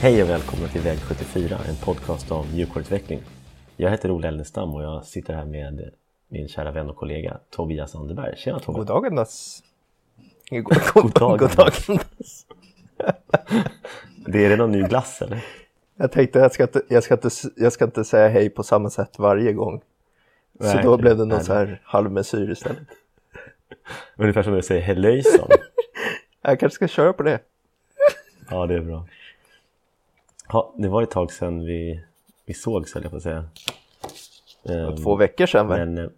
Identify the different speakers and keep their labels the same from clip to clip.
Speaker 1: Hej och välkomna till Väg 74, en podcast om mjukvaruutveckling. Jag heter Olle Elnestam och jag sitter här med min kära vän och kollega Tobias Anderberg. Tjena Tobias!
Speaker 2: God dagendas! God, god, god!
Speaker 1: Det är någon ny glass eller?
Speaker 2: Jag tänkte jag ska, inte, jag, ska inte, jag ska inte säga hej på samma sätt varje gång. Så
Speaker 1: Nej,
Speaker 2: då blev det någon
Speaker 1: nej.
Speaker 2: så här halvmesyr istället.
Speaker 1: Ungefär som jag säger hellöjsan.
Speaker 2: Jag kanske ska köra på det.
Speaker 1: Ja, det är bra. Ja, det var ett tag sedan vi, vi sågs höll jag på att säga. Ehm,
Speaker 2: Två veckor sedan väl?
Speaker 1: Men, eh,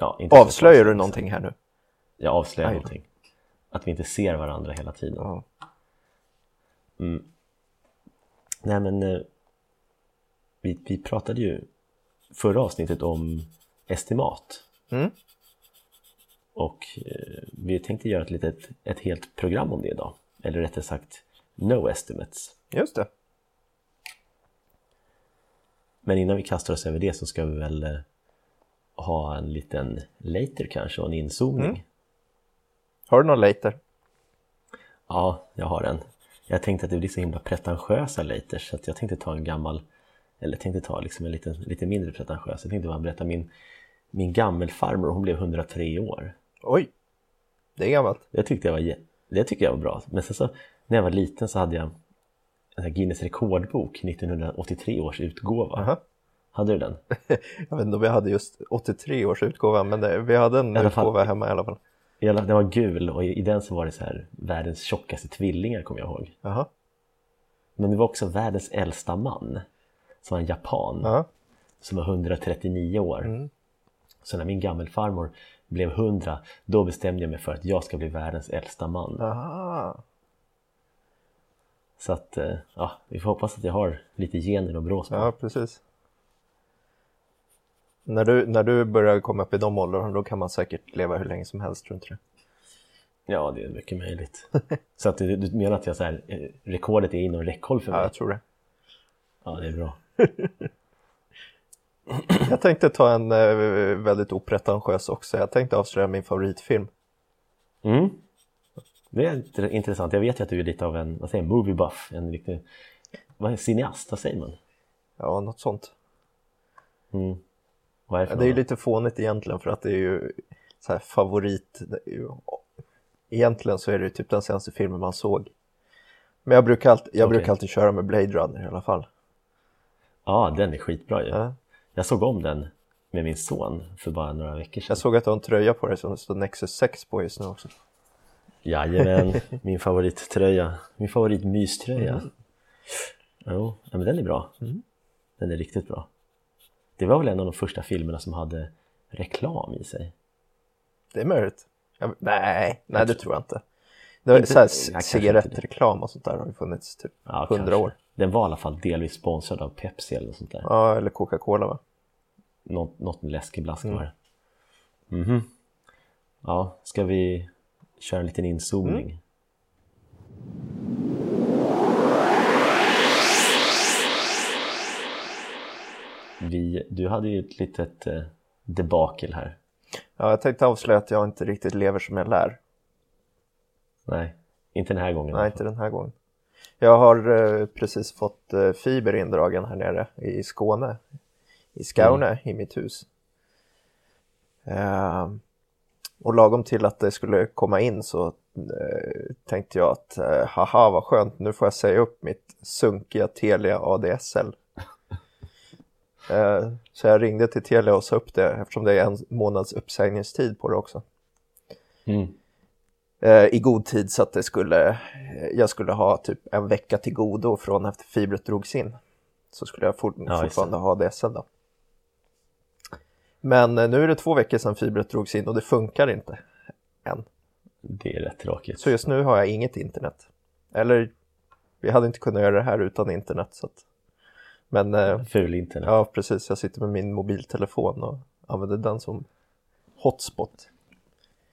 Speaker 1: ja, inte så
Speaker 2: Avslöjar du någonting här nu?
Speaker 1: Jag avslöjar
Speaker 2: Aj
Speaker 1: någonting. Att vi inte ser varandra hela tiden.
Speaker 2: Ja.
Speaker 1: Nej men eh, vi, vi pratade ju förra avsnittet om estimat
Speaker 2: Mm.
Speaker 1: och eh, vi tänkte göra ett litet ett helt program om det idag eller rättare sagt No Estimates
Speaker 2: Just det.
Speaker 1: Men innan vi kastar oss över det så ska vi väl eh, ha en liten later kanske och en inzoomning
Speaker 2: Mm. Har du någon later?
Speaker 1: Ja, jag har en jag tänkte att det blir så himla pretentiösa laters så jag tänkte ta en gammal eller tänkte ta liksom en liten, lite mindre pretentiös jag tänkte bara berätta min min gammelfarmor, hon blev 103 år
Speaker 2: Oj! Det är gammalt.
Speaker 1: Det tyckte jag var, det tyckte jag var bra. Men sen så när jag var liten så hade jag Guinness rekordbok, 1983 års utgåva.
Speaker 2: Aha.
Speaker 1: Hade du den?
Speaker 2: Jag vet inte om vi hade just 83 års utgåva, men det, vi hade en
Speaker 1: alla fall-
Speaker 2: utgåva hemma i alla fall.
Speaker 1: I alla- Den var gul och i, i den så var det så här världens tjockaste tvillingar kommer jag ihåg.
Speaker 2: Jaha.
Speaker 1: Men det var också världens äldsta man. Som var en japan
Speaker 2: Ja.
Speaker 1: som var 139 år.
Speaker 2: Mm.
Speaker 1: Så när min gammelfarmor blev 100 då bestämde jag mig för att jag ska bli världens äldsta man.
Speaker 2: Aha.
Speaker 1: Så att eh, ja, vi får hoppas att jag har lite gener och brås på.
Speaker 2: Ja, precis. När du, när du börjar komma upp i de åldrarna då kan man säkert leva hur länge som helst, tror inte du?
Speaker 1: Ja, det är mycket möjligt. Så att du, du menar att jag så här, eh, rekordet är inom räckhåll för
Speaker 2: Ja,
Speaker 1: mig?
Speaker 2: jag tror det.
Speaker 1: Ja, det är bra.
Speaker 2: Jag tänkte ta en eh, väldigt opretentiös också. Jag tänkte avslöja min favoritfilm.
Speaker 1: Mm. Det är int- intressant. Jag vet ju att du är lite av en, vad säger movie buff, en riktig, vad är cineast, vad säger man?
Speaker 2: Ja, något sånt.
Speaker 1: Mm. Vad är det
Speaker 2: Ja, det är ju lite fånigt egentligen för att det är ju så här favorit. ju- Egentligen så är det typ den senaste filmen man såg. Men jag brukar alltid, jag
Speaker 1: Okej.
Speaker 2: brukar alltid köra med Blade Runner i alla fall.
Speaker 1: Ja, den är skitbra ju.
Speaker 2: Ja.
Speaker 1: Jag såg om den med min son för bara några veckor sedan.
Speaker 2: Jag såg att du har en tröja på dig som det står Nexus 6 på just nu också.
Speaker 1: Jajamän, min favorittröja, min favoritmyströja. Jo, ja, men den är bra. Den är riktigt bra. Det var väl en av de första filmerna som hade reklam i sig.
Speaker 2: Det är möjligt. Jag, nej, nej det
Speaker 1: tror-
Speaker 2: jag inte. Det var
Speaker 1: Inte-
Speaker 2: så här, cigarettreklam och sånt där har ju funnits typ
Speaker 1: Ja,
Speaker 2: 100
Speaker 1: kanske.
Speaker 2: år.
Speaker 1: Den var i alla fall delvis sponsrad av Pepsi eller något sånt där.
Speaker 2: Ja, eller Coca-Cola va?
Speaker 1: Något, något läskeblask
Speaker 2: Mm.
Speaker 1: var det. Mhm. Ja, ska vi köra en liten inzoomning?
Speaker 2: Mm.
Speaker 1: Vi, du hade ju ett litet eh, debakel här.
Speaker 2: Ja, jag tänkte avslöja att jag inte riktigt lever som jag lär.
Speaker 1: Nej, inte den här gången.
Speaker 2: Nej, inte den här gången. Jag har eh, precis fått eh, fiber indragen här nere i Skåne. I Skåne,
Speaker 1: Mm.
Speaker 2: i mitt hus. Ehm, och lagom till att det skulle komma in så eh, tänkte jag att eh, haha vad skönt, nu får jag säga upp mitt sunkiga Telia ADSL. Eh, så jag ringde till Telia och sa upp det eftersom det är en månads uppsägningstid på det också.
Speaker 1: Mm.
Speaker 2: eh, i god tid så att det skulle, eh, jag skulle ha typ en vecka till godo från efter fibret drogs in. Så skulle jag fort,
Speaker 1: Ja,
Speaker 2: fortfarande ha ADSL då. Men eh, nu är det två veckor sedan fibret drogs in och det funkar inte än.
Speaker 1: Det är rätt tråkigt.
Speaker 2: Så just nu har jag inget internet. Eller vi hade inte kunnat göra det här utan internet. Så att, men eh,
Speaker 1: Ful internet.
Speaker 2: ja, precis. Jag sitter med min mobiltelefon och använder den som hotspot.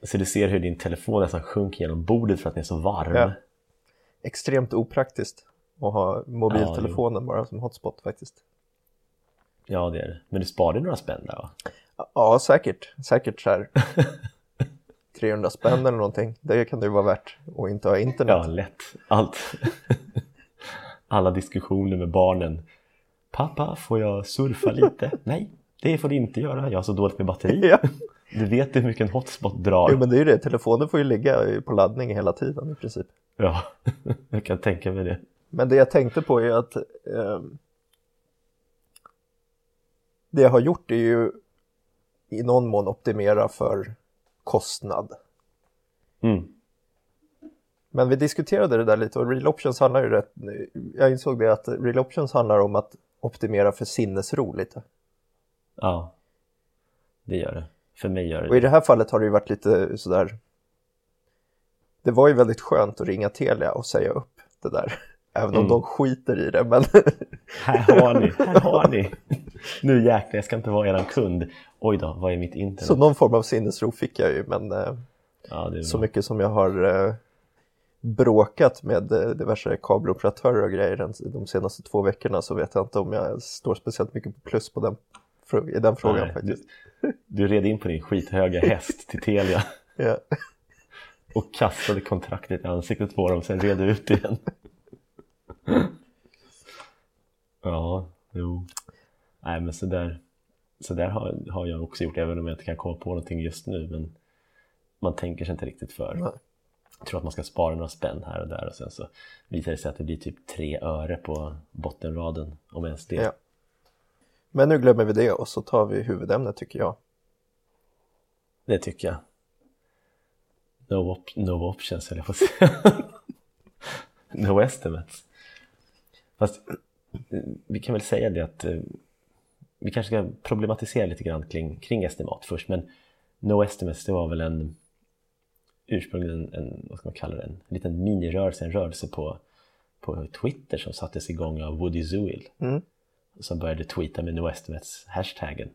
Speaker 1: Så du ser hur din telefon nästan sjunker genom bordet för att den är så varm.
Speaker 2: Ja. Extremt opraktiskt att ha mobiltelefonen bara som hotspot faktiskt.
Speaker 1: Ja, det är det. Men du sparade några spänn där va?
Speaker 2: Ja, säkert. Säkert så här 300 spänn eller någonting. Det kan det ju vara värt att inte ha internet.
Speaker 1: Ja, lätt. Allt. alla diskussioner med barnen. Pappa, får jag surfa lite? Nej, det får du inte göra. Jag har så dåligt med batteri.
Speaker 2: Ja.
Speaker 1: Du vet hur mycket en hotspot drar.
Speaker 2: Jo men det är ju det, telefonen får ju ligga på laddning hela tiden i princip.
Speaker 1: Ja, jag kan tänka mig det.
Speaker 2: Men det jag tänkte på är att ehm, det jag har gjort är ju i någon mån optimera för kostnad.
Speaker 1: Mm.
Speaker 2: Men vi diskuterade det där lite och Real Options handlar ju rätt, jag insåg det att Real Options handlar om att optimera för sinnesro lite.
Speaker 1: Ja, det gör det. För mig gör det
Speaker 2: Och i
Speaker 1: det.
Speaker 2: här fallet har det ju varit lite sådär Det var ju väldigt skönt att ringa Telia och säga upp det där Även om
Speaker 1: Mm.
Speaker 2: de skiter i det men
Speaker 1: Här har ni, här har ni! Nu jäklar, jag ska inte vara eran kund. Oj då, vad är mitt internet?
Speaker 2: Så någon form av sinnesro fick jag ju men eh,
Speaker 1: ja,
Speaker 2: så mycket som jag har eh, bråkat med eh, diverse kabeloperatörer och grejer de senaste två veckorna så vet jag inte om jag står speciellt mycket på plus på den, i den frågan
Speaker 1: Nej,
Speaker 2: faktiskt.
Speaker 1: Du, du red in på din skithöga häst till Telia
Speaker 2: Ja.
Speaker 1: och kastade kontraktet i ansiktet på dem, sen red du ut igen. Ja, jo. Nej, men så där, så där har, har jag också gjort, även om jag inte kan komma på någonting just nu. Men man tänker sig inte riktigt för.
Speaker 2: Nej.
Speaker 1: Jag tror att man ska spara några spänn här och där och sen så visar det sig att det blir typ tre öre på bottenraden, om ens det.
Speaker 2: Ja. Men nu glömmer vi det och så tar vi huvudämnet tycker jag.
Speaker 1: Det tycker jag. No, op no options höll jag på att säga. no estimates. Fast eh, vi kan väl säga det att eh, vi kanske ska problematisera lite grann kring, kring estimat först. Men no estimates det var väl en ursprungligen en, vad ska man kalla det, en liten minirörelse, en rörelse på, på Twitter som sattes igång av Woody Zuil
Speaker 2: Mm.
Speaker 1: som började tweeta med no estimates hashtaggen.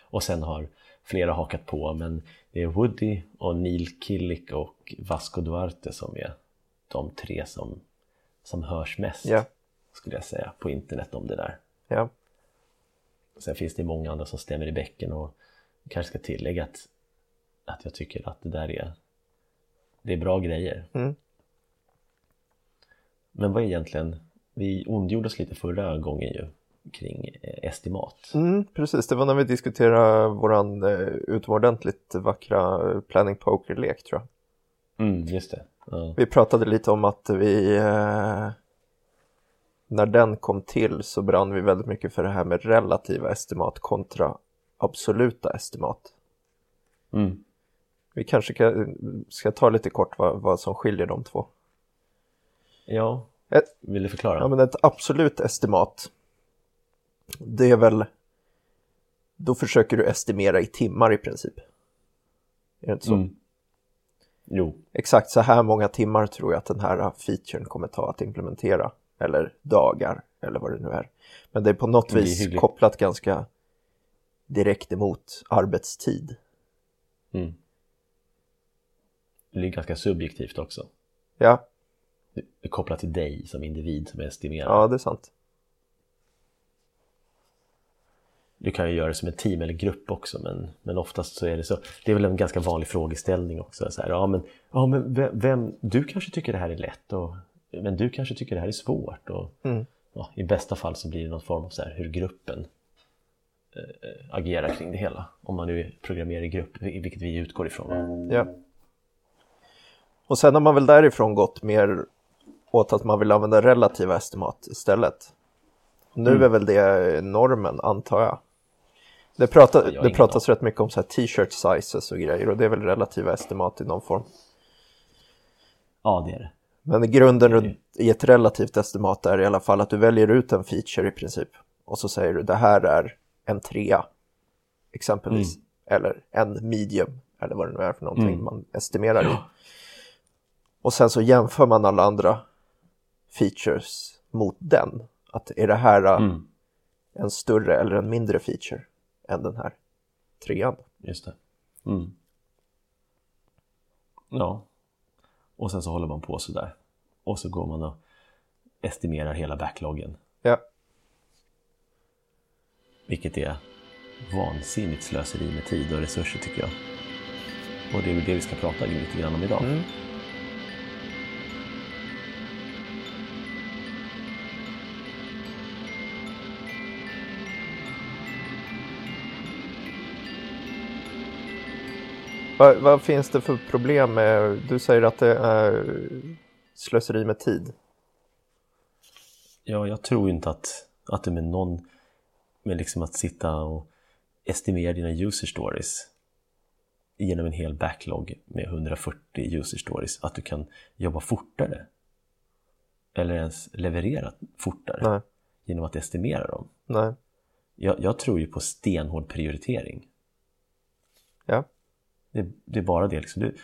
Speaker 1: Och sen har flera hakat på men det är Woody och Neil Killick och Vasco Duarte som är de tre som, som hörs mest
Speaker 2: Ja.
Speaker 1: skulle jag säga på internet om det där.
Speaker 2: Ja.
Speaker 1: Sen finns det många andra som stämmer i bäcken och kanske ska tillägga att, att jag tycker att det där är, det är bra grejer.
Speaker 2: Mm.
Speaker 1: Men vad är egentligen, vi ondgjorde oss lite förra gången ju kring eh, estimat.
Speaker 2: Mm, precis, det var när vi diskuterade våran eh, utomordentligt vackra eh, planning poker-lek tror jag.
Speaker 1: Mm, just det. Ja.
Speaker 2: Vi pratade lite om att vi eh, när den kom till så brann vi väldigt mycket för det här med relativa estimat kontra absoluta estimat.
Speaker 1: Mm.
Speaker 2: Vi kanske ska, ska ta lite kort vad, vad som skiljer de två.
Speaker 1: ja,
Speaker 2: Ett,
Speaker 1: vill du förklara?
Speaker 2: ja, men ett absolut estimat det är väl då försöker du estimera i timmar i princip. Är det inte så?
Speaker 1: Mm. Jo,
Speaker 2: Exakt så här många timmar tror jag att den här featuren kommer ta att implementera. Eller dagar, eller vad det nu är. Men det är på något
Speaker 1: är
Speaker 2: vis kopplat ganska direkt emot arbetstid.
Speaker 1: mm. det är ganska subjektivt också.
Speaker 2: Ja,
Speaker 1: Det är kopplat till dig som individ som estimerar.
Speaker 2: ja det är sant.
Speaker 1: Du kan ju göra det som ett team eller grupp också men, men oftast så är det så. Det är väl en ganska vanlig frågeställning också. Så här, ja, men, ja, men vem, vem, du kanske tycker det här är lätt och, men du kanske tycker det här är svårt. Och,
Speaker 2: Mm.
Speaker 1: ja, I bästa fall så blir det någon form av så här, hur gruppen eh, agerar kring det hela. Om man nu programmerar i grupp, vilket vi utgår ifrån.
Speaker 2: Ja. Och sen har man väl därifrån gått mer åt att man vill använda relativa estimat istället. Nu
Speaker 1: Mm.
Speaker 2: är väl det normen antar jag. Det, pratar,
Speaker 1: Ja, jag
Speaker 2: det pratas rätt mycket om så här t-shirt sizes och grejer och det är väl relativa estimat i någon form.
Speaker 1: Ja, det är det.
Speaker 2: Men grunden
Speaker 1: det.
Speaker 2: i ett relativt estimat är i alla fall att du väljer ut en feature i princip och så säger du det här är en trea exempelvis eller en medium eller vad det nu är för någonting
Speaker 1: Mm.
Speaker 2: man estimerar i. Och sen så jämför man alla andra features mot den. Att är det här äh,
Speaker 1: Mm,
Speaker 2: en större eller en mindre feature än den här trean?
Speaker 1: just det. Mm. Ja. Och sen så håller man på sådär. Och så går man och estimerar hela backloggen.
Speaker 2: Ja,
Speaker 1: Vilket är vansinnigt slöseri med tid och resurser tycker jag. Och det är väl det vi ska prata lite grann om idag.
Speaker 2: Mm. Vad, vad finns det för problem med, du säger att det är slöseri med tid.
Speaker 1: Ja, jag tror inte att, att du med någon, med liksom att sitta och estimera dina user stories genom en hel backlog med 140 user stories, att du kan jobba fortare eller ens leverera fortare
Speaker 2: Nej.
Speaker 1: genom att estimera dem.
Speaker 2: Nej.
Speaker 1: Jag, jag tror ju på stenhård prioritering.
Speaker 2: Ja.
Speaker 1: Det, det är bara det. Liksom. Du,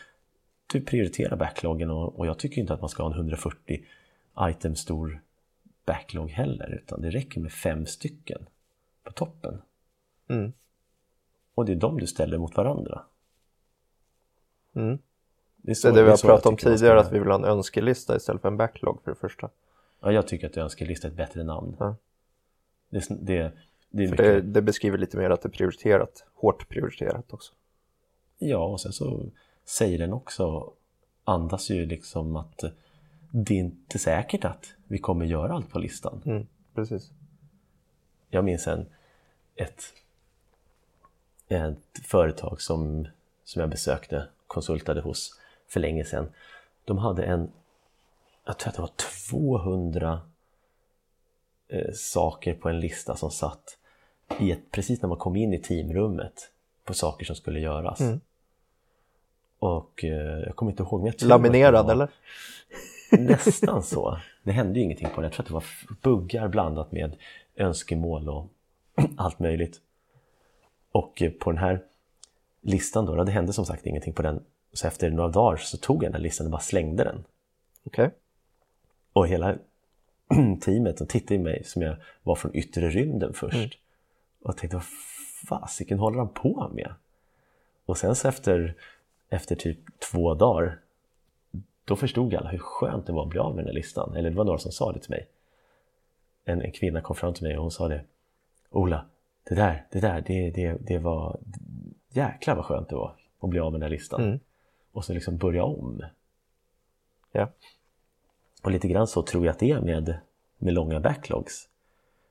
Speaker 1: du prioriterar backloggen och, och jag tycker inte att man ska ha en 140 item stor backlog heller utan det räcker med fem stycken på toppen.
Speaker 2: Mm.
Speaker 1: Och det är de du ställer mot varandra.
Speaker 2: Mm.
Speaker 1: Det är,
Speaker 2: Så det är det vi har pratat om tidigare, att vi vill ha en önskelista istället för en backlog för det första.
Speaker 1: Ja, jag tycker att önskelista är ett bättre namn.
Speaker 2: Ja.
Speaker 1: Det, det, det mycket...
Speaker 2: det beskriver lite mer att det är prioriterat, hårt prioriterat också.
Speaker 1: Ja, och sen så säger den också, andas ju liksom att det är inte säkert att vi kommer göra allt på listan.
Speaker 2: Mm. Precis.
Speaker 1: Jag minns en, ett, ett företag som, som jag besökte, konsultade hos för länge sedan. De hade en, jag tror att det var 200 eh, saker på en lista som satt i ett, precis när man kom in i teamrummet på saker som skulle göras.
Speaker 2: Mm.
Speaker 1: Och eh, jag kommer inte ihåg, men jag
Speaker 2: Laminerad
Speaker 1: var-
Speaker 2: eller?
Speaker 1: Nästan så. Det hände ju ingenting på den. Jag tror att det var buggar blandat med önskemål och allt möjligt. Och eh, på den här listan då, det hände som sagt ingenting på den. Så efter några dagar så tog jag den här listan och bara slängde den.
Speaker 2: Okej.
Speaker 1: Och hela teamet de tittade i mig som jag var från yttre rymden först.
Speaker 2: Mm.
Speaker 1: Och tänkte, vad fasiken håller han på med? Och sen så efter, efter typ två dagar, då förstod alla hur skönt det var att bli av med den här listan. Eller det var några som sa det till mig. En, en kvinna kom fram till mig och hon sa det. Ola, det där, det där, det, det, det var jäklar vad skönt det var att bli av med den här listan.
Speaker 2: Mm.
Speaker 1: Och så liksom börja om.
Speaker 2: Ja.
Speaker 1: Och lite grann så tror jag att det är med, med långa backlogs.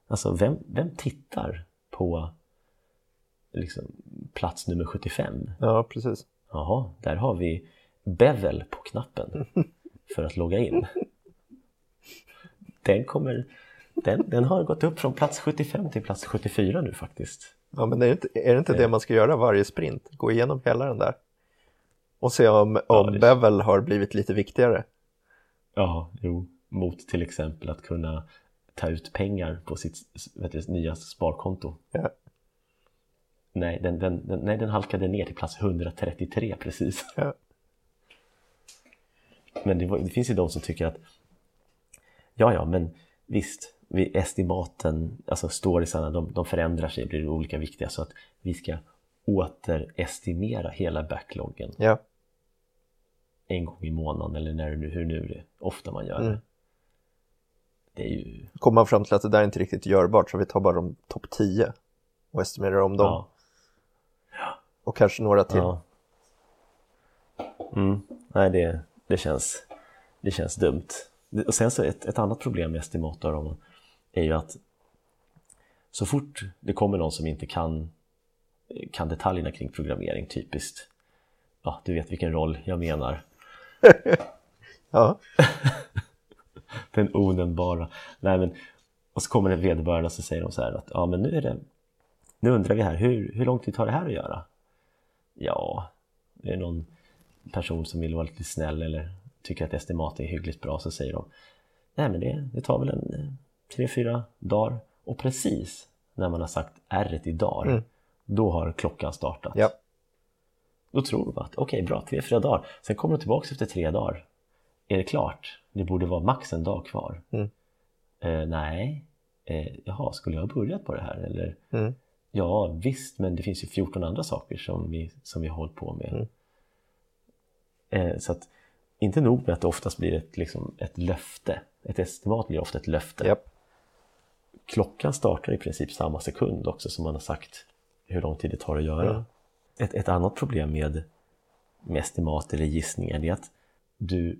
Speaker 1: Alltså vem, vem tittar på liksom, plats nummer 75?
Speaker 2: Ja, precis.
Speaker 1: Jaha, där har vi bevel på knappen för att logga in. Den, kommer, den, den har gått upp från plats 75 till plats 74 nu faktiskt.
Speaker 2: Ja, men är det inte, är det, inte det man ska göra varje sprint? Gå igenom hela den där. Och se om, om
Speaker 1: Ja, det-
Speaker 2: bevel har blivit lite viktigare.
Speaker 1: Ja, jo, mot till exempel att kunna ta ut pengar på sitt vet du, nya sparkonto.
Speaker 2: Ja.
Speaker 1: Nej den, den, den, nej, den halkade ner till plats 133 precis.
Speaker 2: Ja.
Speaker 1: Men det, var, det finns ju de som tycker att ja, ja, men visst, vi, estimaten, alltså storiesarna, de, de förändrar sig, blir olika viktiga så att vi ska återestimera hela backloggen
Speaker 2: Ja,
Speaker 1: en gång i månaden eller när det nu, hur nu det ofta man gör det.
Speaker 2: Mm.
Speaker 1: Det är ju,
Speaker 2: kommer man fram till att det där är inte riktigt görbart så vi tar bara de topp 10 och estimerar om dem.
Speaker 1: ja,
Speaker 2: Och kanske några till.
Speaker 1: Ja. Mm, nej, det, det, känns, det känns dumt. Och sen så ett, ett annat problem med estimator är ju att så fort det kommer någon som inte kan, kan detaljerna kring programmering, typiskt, ja, du vet vilken roll jag menar,
Speaker 2: Ja,
Speaker 1: den onämnbara. Nej, men, och så kommer det vederbörande och så säger de så här att ja, men nu är det, nu undrar vi här, hur, hur lång tid tar det här att göra? Ja, det är någon person som vill vara lite snäll eller tycker att estimat är hyggligt bra så säger de nej men det, det tar väl en eh, tre, fyra dagar och precis när man har sagt r i dagar
Speaker 2: Mm.
Speaker 1: då har klockan startat.
Speaker 2: ja,
Speaker 1: Då tror de att okej bra, tre, fyra dagar. Sen kommer de tillbaka efter tre dagar. Är det klart? Det borde vara max en dag kvar.
Speaker 2: Mm.
Speaker 1: Eh, nej. Eh, jaha, skulle jag ha börjat på det här? Eller
Speaker 2: mm.
Speaker 1: Ja, visst, men det finns ju 14 andra saker som vi, som vi har hållit på med.
Speaker 2: Mm.
Speaker 1: Eh, så att inte nog med att det oftast blir ett, liksom, ett löfte. Ett estimat blir ofta ett löfte.
Speaker 2: Japp.
Speaker 1: Klockan startar i princip samma sekund också som man har sagt hur lång tid det tar att göra.
Speaker 2: Mm.
Speaker 1: Ett, ett annat problem med, med estimat eller gissningar är att du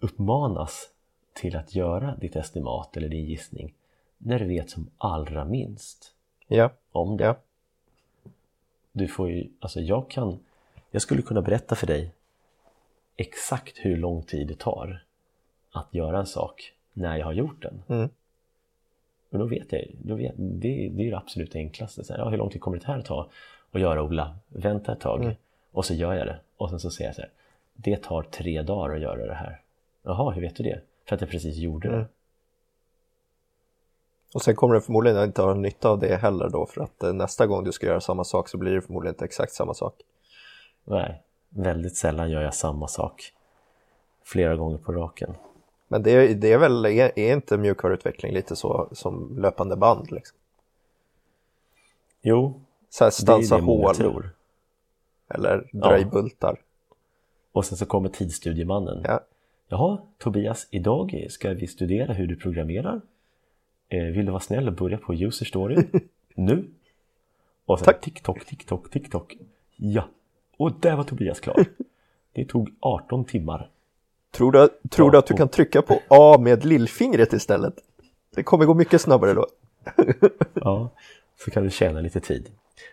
Speaker 1: uppmanas till att göra ditt estimat eller din gissning när du vet som allra minst
Speaker 2: ja,
Speaker 1: om det.
Speaker 2: ja,
Speaker 1: Du får ju, alltså jag kan jag skulle kunna berätta för dig exakt hur lång tid det tar att göra en sak när jag har gjort den.
Speaker 2: Mm.
Speaker 1: Men då vet jag då vet, det, det är det absolut enklaste. Så här, ja, hur lång tid kommer det här ta att göra Ola? Vänta ett tag
Speaker 2: Mm.
Speaker 1: och så gör jag det. Och sen så säger jag så här, det tar tre dagar att göra det här. Jaha, hur vet du det? För att jag precis gjorde det.
Speaker 2: Och sen kommer du förmodligen inte ha nytta av det heller då för att eh, nästa gång du ska göra samma sak så blir det förmodligen inte exakt samma sak.
Speaker 1: Nej, väldigt sällan gör jag samma sak flera gånger på raken.
Speaker 2: Men det, är- det är väl, är, är inte mjukvaruutveckling lite så som löpande band liksom?
Speaker 1: Jo,
Speaker 2: Så här
Speaker 1: det är
Speaker 2: stansa
Speaker 1: det
Speaker 2: hål
Speaker 1: tror.
Speaker 2: eller dra i
Speaker 1: Ja.
Speaker 2: bultar.
Speaker 1: Och sen så kommer tidsstudiemannen.
Speaker 2: Ja.
Speaker 1: Jaha, Tobias, idag ska vi studera hur du programmerar. Eh, vill du vara snäll och börja på user story nu? Och sen
Speaker 2: Tack.
Speaker 1: TikTok, TikTok, TikTok. Ja, och där var Tobias klar. Det tog 18 timmar.
Speaker 2: Tror du, tror
Speaker 1: Ja,
Speaker 2: du att du kan trycka på A med lillfingret istället? Det kommer gå mycket snabbare då.
Speaker 1: Ja, så kan du tjäna lite tid.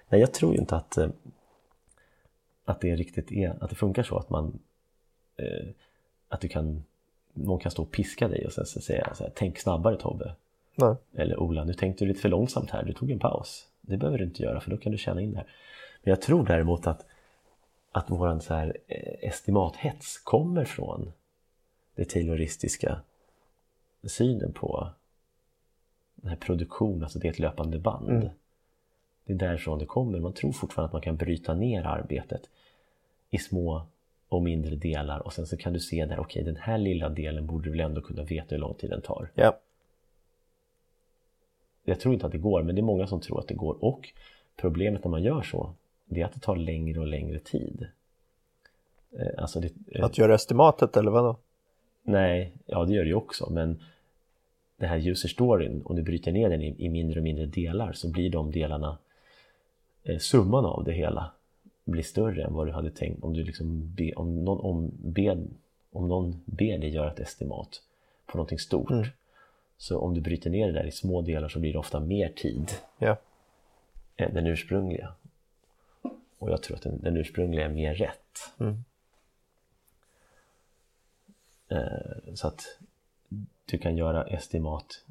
Speaker 1: Nej, jag tror ju inte att, eh, att det riktigt är, att det funkar så att man eh, att du kan någon kan stå och piska dig och sen säga så här, tänk snabbare Tobbe.
Speaker 2: Nej.
Speaker 1: Eller Ola, nu tänkte du lite för långsamt här, du tog en paus. Det behöver du inte göra för då kan du känna in det här. Men jag tror däremot att, att våran så här, eh, estimathets kommer från det tayloristiska synen på den här produktionen, alltså det är ett löpande band.
Speaker 2: Mm.
Speaker 1: Det är därifrån det kommer. Man tror fortfarande att man kan bryta ner arbetet i små och mindre delar och sen så kan du se där, okej den här lilla delen borde du väl ändå kunna veta hur lång tid den tar.
Speaker 2: Ja.
Speaker 1: Jag tror inte att det går, men det är många som tror att det går och problemet när man gör så, det är att det tar längre och längre tid. Eh, Alltså det, eh,
Speaker 2: Att göra estimatet eller vadå?
Speaker 1: Nej, ja det gör det ju också, men det här user storyn, om du bryter ner den i, i mindre och mindre delar så blir de delarna, eh, summan av det hela blir större än vad du hade tänkt om du liksom be, om någon om, bed, om någon ber dig göra ett estimat på någonting stort.
Speaker 2: Mm.
Speaker 1: Så om du bryter ner det där i små delar så blir det ofta mer tid
Speaker 2: Ja.
Speaker 1: än den ursprungliga. Och jag tror att den, den ursprungliga är mer rätt.
Speaker 2: Mm.
Speaker 1: Eh, Så att du kan göra estimat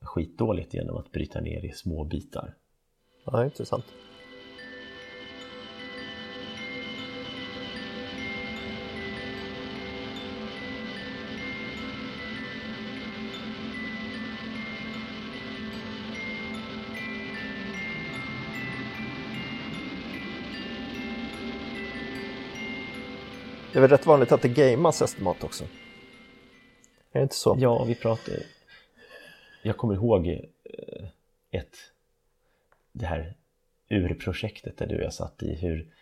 Speaker 1: skitdåligt genom att bryta ner i små bitar.
Speaker 2: ja, intressant. Det är väl rätt vanligt att det gamas estimat också? Är det inte så?
Speaker 1: Ja, vi pratade... Jag kommer ihåg eh, ett... Det här urprojektet där du och jag satt i hur,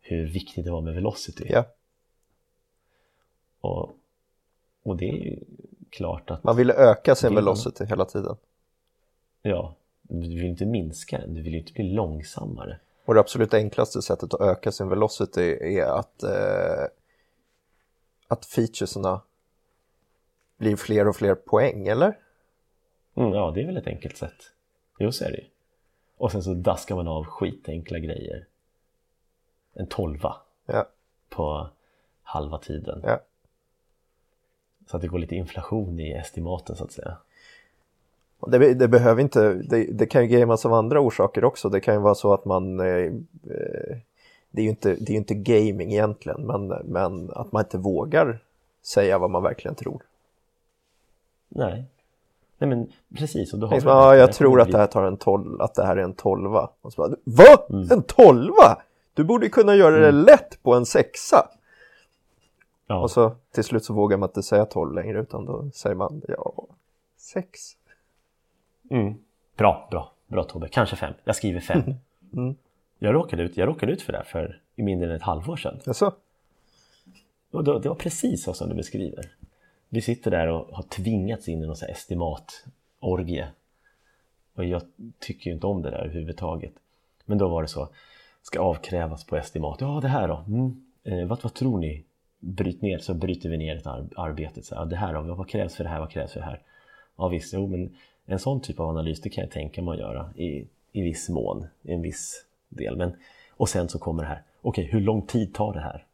Speaker 1: hur viktigt det var med velocity.
Speaker 2: Ja.
Speaker 1: Och, och det är ju klart att...
Speaker 2: Man ville öka sin
Speaker 1: Vill
Speaker 2: velocity hela tiden.
Speaker 1: Ja, du vill inte minska den, du vill ju inte bli långsammare.
Speaker 2: Och det absolut enklaste sättet att öka sin velocity är att, eh, att featuresna blir fler och fler poäng, eller?
Speaker 1: Mm, ja, det är väl ett enkelt sätt. Jo, så är det ju. Och sen så daskar man av skitenkla grejer. En tolva
Speaker 2: Ja,
Speaker 1: på halva tiden.
Speaker 2: ja.
Speaker 1: Så att det går lite inflation i estimaten så att säga.
Speaker 2: Det, det behöver inte, det, det kan ju gamas av andra orsaker också. Det kan ju vara så att man, eh, eh, det är ju inte, det är inte gaming egentligen, men, men att man inte vågar säga vad man verkligen tror.
Speaker 1: Nej. Nej men precis. Och då har
Speaker 2: Liksom, ja, jag tror att det här tar en tolv, att det här är en tolva. Och så bara, Va?
Speaker 1: Mm.
Speaker 2: En tolva? Du borde kunna göra det lätt på en sexa.
Speaker 1: Ja,
Speaker 2: Och så till slut så vågar man inte säga 12 längre utan då säger man ja, 6.
Speaker 1: mm. Bra, bra, bra Tobbe. Kanske fem. Jag skriver fem. Jag, råkade ut, jag råkade ut för det för i mindre än ett halvår sedan.
Speaker 2: Jaså?
Speaker 1: Och då, det var precis så som du beskriver. Vi sitter där och har tvingats in i någon estimatorgie. Och jag tycker ju inte om det där överhuvudtaget. Men då var det så, ska avkrävas på estimat. Ja, det här då? Mm. Eh, vad, vad tror ni? Bryt ner, så bryter vi ner ett ar arbete. Så, ja, det här då? Vad krävs för det här? Vad krävs för det här? Ja visst, jo, men en sån typ av analys det kan jag tänka mig att göra i, i viss mån, i en viss del. Men, och sen så kommer det här. Okej, hur lång tid tar det här?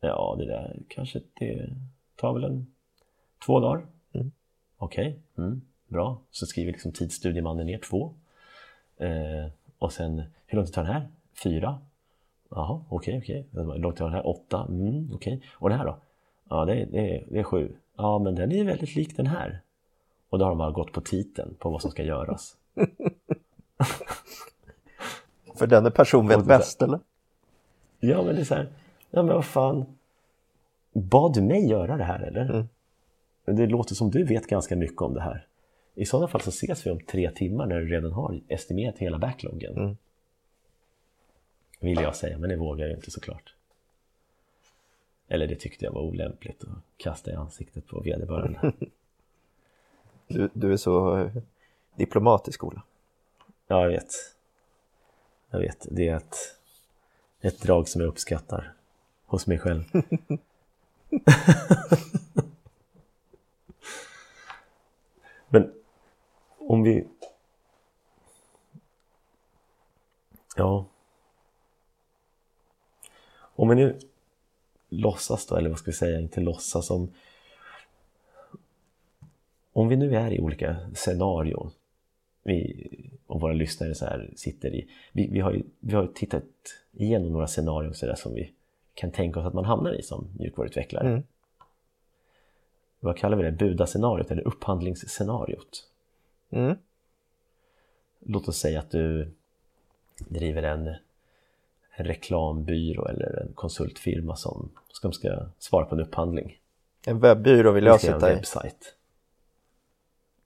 Speaker 1: Ja, det där kanske det tar väl en två dagar.
Speaker 2: Mm.
Speaker 1: Okej, mm, bra. Så skriver liksom tidsstudiemannen ner två. Eh, och sen, hur lång tid tar den här? Fyra. Jaha, okej, okej. Hur lång tid tar den här? Åtta. Mm, okej. Och det här då? Ja, det, är- det, är- det är sju. Ja, men den är väldigt lik den här. Och då har de bara gått på titeln på vad som ska göras.
Speaker 2: För denne person vet bäst eller?
Speaker 1: Ja, men det är så här, ja men vad fan. Bad du mig göra det här eller?
Speaker 2: Mm.
Speaker 1: Det låter som du vet ganska mycket om det här. I sådana fall så ses vi om tre timmar när du redan har estimerat hela backloggen.
Speaker 2: Mm.
Speaker 1: Vill jag säga, men det vågar jag ju inte såklart. Eller det tyckte jag var olämpligt att kasta i ansiktet på vederbörande.
Speaker 2: Du, du är så eh, diplomatisk Ola.
Speaker 1: Ja, jag vet. Jag vet, det är ett, ett drag som jag uppskattar hos mig själv. Men om vi... Ja. Om vi nu låtsas då, eller vad ska vi säga, inte låtsas om... Om vi nu är i olika scenarion vi och våra lyssnare så här sitter i. Vi, vi, har ju, vi har tittat igenom några scenarion så där som vi kan tänka oss att man hamnar i som mjukvaruutvecklare.
Speaker 2: Mm.
Speaker 1: Vad kallar vi det? Budascenariot eller upphandlingsscenariot?
Speaker 2: Mm.
Speaker 1: Låt oss säga att du driver en, en reklambyrå eller en konsultfirma som som ska svara på en upphandling.
Speaker 2: En webbyrå vill jag sitta
Speaker 1: en
Speaker 2: i.
Speaker 1: webbsajt.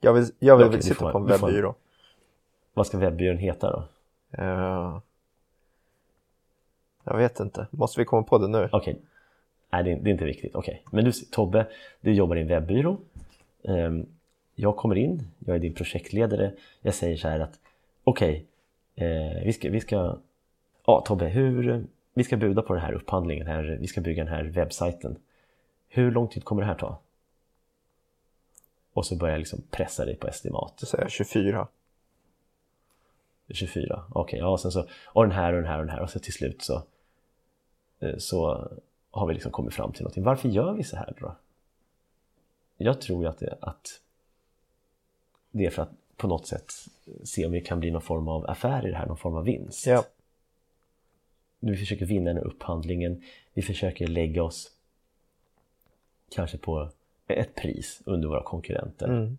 Speaker 2: Jag vill, jag vill
Speaker 1: Okej,
Speaker 2: sitta
Speaker 1: får-
Speaker 2: på en webbyrå.
Speaker 1: Vad ska webbyrån heta då?
Speaker 2: Eh, jag vet inte. Måste vi komma på det nu?
Speaker 1: Okej, nej det är, det är inte viktigt. Okej, men du Tobbe, du jobbar i en webbyrå. Ehm, jag kommer in, jag är din projektledare. Jag säger så här att okej, eh, vi ska, vi ska, ja Tobbe, hur, vi ska buda på den här upphandlingen här, vi ska bygga den här webbsajten. Hur lång tid kommer det här ta? Och så börjar jag liksom pressa dig på estimat.
Speaker 2: Så säger jag 24.
Speaker 1: 24, okej, ja och sen så, och den här och den här och den här och så till slut så eh, så har vi liksom kommit fram till någonting. Varför gör vi så här då? Jag tror ju att det, att det är för att på något sätt se om vi kan bli någon form av affär i det här, någon form av vinst.
Speaker 2: Ja.
Speaker 1: Vi försöker vinna den här upphandlingen, vi försöker lägga oss kanske på ett pris under våra konkurrenter.
Speaker 2: Mm.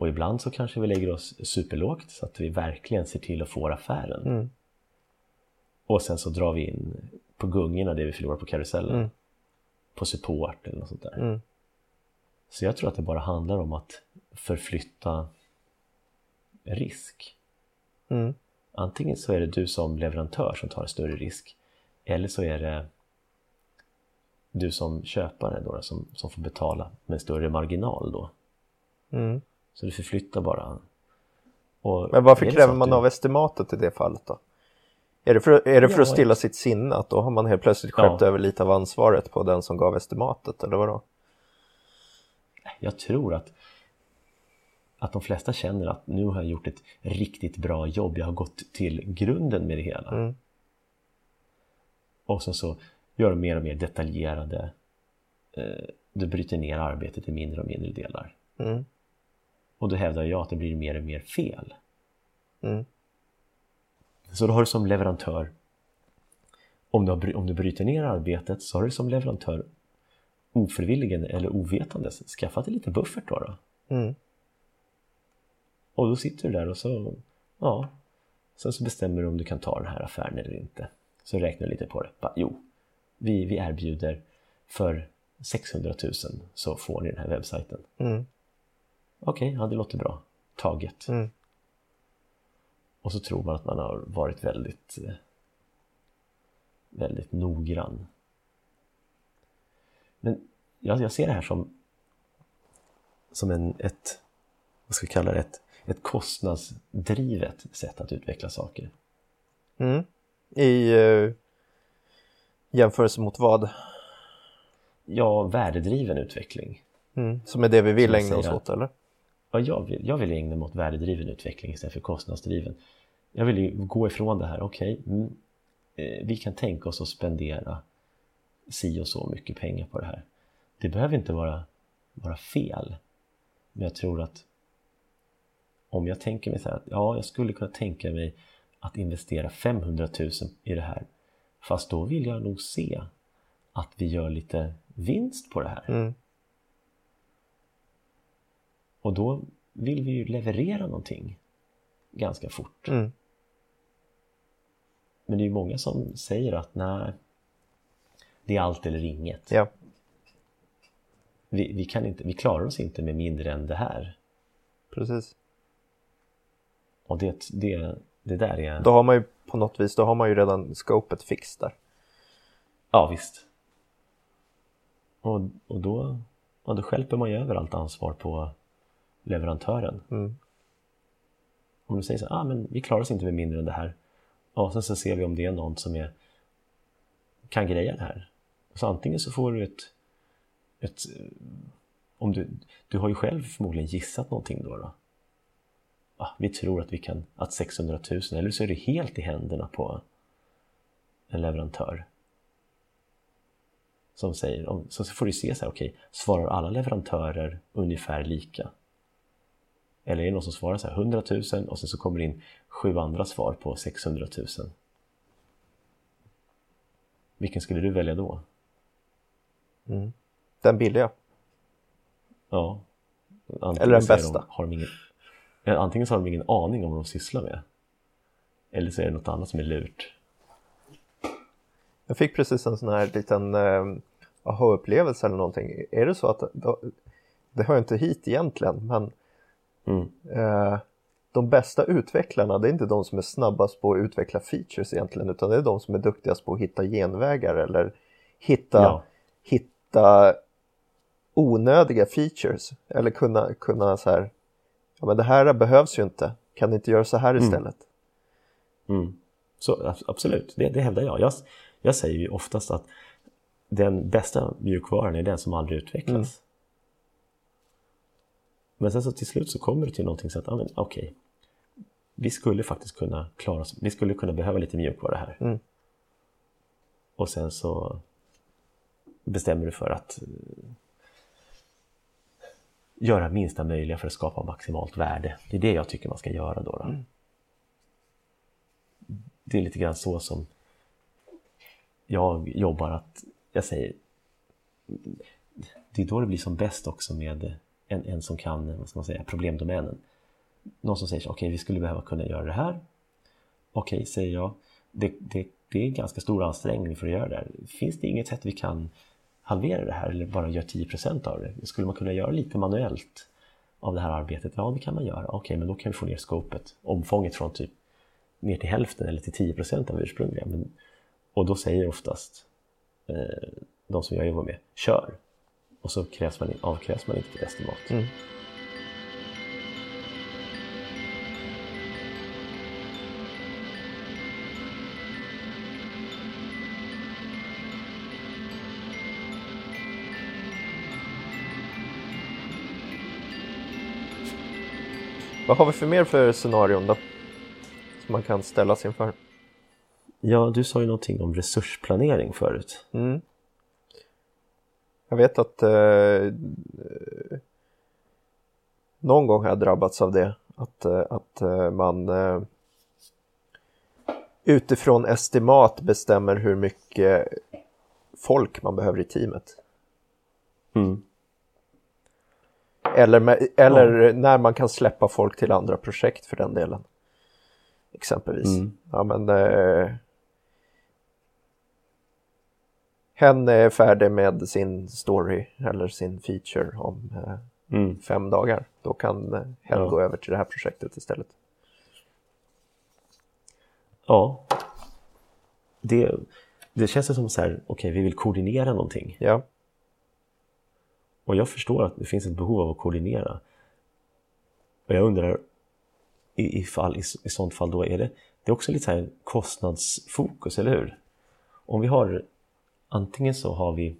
Speaker 1: Och ibland så kanske vi lägger oss superlågt så att vi verkligen ser till att få affären.
Speaker 2: Mm.
Speaker 1: Och sen så drar vi in på gungorna det vi förlorar på karusellen.
Speaker 2: Mm.
Speaker 1: På support eller något sånt där.
Speaker 2: Mm.
Speaker 1: Så jag tror att det bara handlar om att förflytta risk.
Speaker 2: Mm.
Speaker 1: Antingen så är det du som leverantör som tar en större risk. Eller så är det du som köpare då, som, som får betala med större marginal då.
Speaker 2: Mm.
Speaker 1: Så du förflyttar bara. Och
Speaker 2: Men varför kräver man
Speaker 1: du-
Speaker 2: av estimatet i det fallet då? Är det för, är det för
Speaker 1: Ja,
Speaker 2: att stilla sitt sinne? Att då har man helt plötsligt
Speaker 1: Ja.
Speaker 2: skärpt över lite av ansvaret på den som gav estimatet eller vadå?
Speaker 1: Jag tror att, att de flesta känner att nu har jag gjort ett riktigt bra jobb. Jag har gått till grunden med det hela.
Speaker 2: Mm.
Speaker 1: Och sen så gör de mer och mer detaljerade. Eh, du bryter ner arbetet i mindre och mindre delar.
Speaker 2: Mm.
Speaker 1: Och då hävdar jag att det blir mer och mer fel.
Speaker 2: Mm.
Speaker 1: Så då har du som leverantör, om du, har, om du bryter ner arbetet, så har du som leverantör ofrivilligen eller ovetandes skaffat dig lite buffert då. då.
Speaker 2: Mm.
Speaker 1: Och då sitter du där och så, ja, sen så bestämmer du om du kan ta den här affären eller inte. Så räknar du lite på det. Bara, jo, vi, vi erbjuder för 600 000 så får ni den här webbsajten.
Speaker 2: Mm.
Speaker 1: Okej, ja det låter bra. Taget.
Speaker 2: Mm.
Speaker 1: Och så tror man att man har varit väldigt eh, väldigt noggrann. Men jag, jag ser det här som som en, ett, vad ska vi kalla det, ett, ett kostnadsdrivet sätt att utveckla saker.
Speaker 2: Mm. I eh, jämförelse mot vad?
Speaker 1: Ja, värdedriven utveckling.
Speaker 2: Mm. Som är det vi vill ägna oss åt eller?
Speaker 1: Vad jag, vill, jag vill ägna mig åt värdedriven utveckling istället för kostnadsdriven. Jag vill ju gå ifrån det här, okej, mm, eh, vi kan tänka oss att spendera si och så mycket pengar på det här. Det behöver inte vara, vara fel. Men jag tror att om jag tänker mig så här att ja, jag skulle kunna tänka mig att investera 500 000 i det här. Fast då vill jag nog se att vi gör lite vinst på det här.
Speaker 2: Mm.
Speaker 1: Och då vill vi ju leverera någonting ganska fort.
Speaker 2: Mm.
Speaker 1: Men det är ju många som säger att nej, det är allt eller inget.
Speaker 2: Ja.
Speaker 1: Vi, vi, kan inte, vi klarar oss inte med mindre än det här.
Speaker 2: Precis.
Speaker 1: Och det, det, det där är...
Speaker 2: Då har man ju på något vis, då har man ju redan scopet fix där.
Speaker 1: Ja, visst. Och, och då, ja, då skälper man ju över allt ansvar på leverantören.
Speaker 2: Mm.
Speaker 1: Om du säger så ah, men vi klarar oss inte med mindre än det här. Ja, sen så ser vi om det är någon som är, kan greja det här. Så antingen så får du ett, ett om du, du har ju själv förmodligen gissat någonting då. då. Ah, vi tror att vi kan, att 600 000, eller så är det helt i händerna på en leverantör. Som säger, om, så får du se så här, okej, okay, svarar alla leverantörer ungefär lika? Eller är det någon som svarar så här 100 000 och sen så kommer det in sju andra svar på 600 000? Vilken skulle du välja då?
Speaker 2: Mm. Den billiga.
Speaker 1: Ja.
Speaker 2: Antingen Eller den bästa.
Speaker 1: De, har de ingen, antingen så har de ingen aning om vad de sysslar med. Eller så är det något annat som är lurt.
Speaker 2: Jag fick precis en sån här liten eh, aha-upplevelse eller någonting. Är det så att, det hör inte hit egentligen, men
Speaker 1: Mm.
Speaker 2: Eh, de bästa utvecklarna, det är inte de som är snabbast på att utveckla features egentligen, utan det är de som är duktigast på att hitta genvägar eller hitta, ja. hitta onödiga features. Eller kunna, kunna så här, ja men det här behövs ju inte, kan ni inte göra så här
Speaker 1: mm.
Speaker 2: istället?
Speaker 1: Mm. Så absolut, det, det hävdar jag. jag. Jag säger ju oftast att den bästa mjukvaran är den som aldrig utvecklas. Men sen så till slut så kommer du till någonting så att, ja men okej, okay, vi skulle faktiskt kunna klara oss, vi skulle kunna behöva lite mjukvara här.
Speaker 2: Mm.
Speaker 1: Och sen så bestämmer du för att uh, göra minsta möjliga för att skapa maximalt värde. Det är det jag tycker man ska göra då. då. Mm. Det är lite grann så som jag jobbar att jag säger det är då det blir som bäst också med en, en som kan vad ska man säga, problemdomänen. Någon som säger okej okay, vi skulle behöva kunna göra det här. Okej, okay, säger jag. Det, det, det är en ganska stor ansträngning för att göra det här. Finns det inget sätt vi kan halvera det här eller bara göra 10% av det? Skulle man kunna göra lite manuellt av det här arbetet? Ja, det kan man göra. Okej, okay, men då kan vi få ner skopet, omfånget från typ ner till hälften eller till 10% av ursprungliga. Men, och då säger oftast eh, de som jag jobbar med, kör! Och så krävs man, avkrävs man inte ett estimat.
Speaker 2: Mm. Vad har vi för mer för scenarion då? Som man kan ställas inför?
Speaker 1: Ja, du sa ju någonting om resursplanering förut.
Speaker 2: Mm. Jag vet att eh, någon gång har jag drabbats av det. Att, eh, att eh, man eh, utifrån estimat bestämmer hur mycket folk man behöver i teamet.
Speaker 1: Mm.
Speaker 2: Eller, med, eller ja. när man kan släppa folk till andra projekt för den delen. Exempelvis. Mm. Ja, men, eh, hen är färdig med sin story eller sin feature om eh,
Speaker 1: mm.
Speaker 2: fem dagar. Då kan eh, hen ja. gå över till det här projektet istället.
Speaker 1: Ja. Det, det känns som så här, okej, okay, vi vill koordinera någonting.
Speaker 2: Ja.
Speaker 1: Och jag förstår att det finns ett behov av att koordinera. Och jag undrar, i, i, fall, i, i sånt fall då, är det, det är också lite så här kostnadsfokus, eller hur? Om vi har antingen så har vi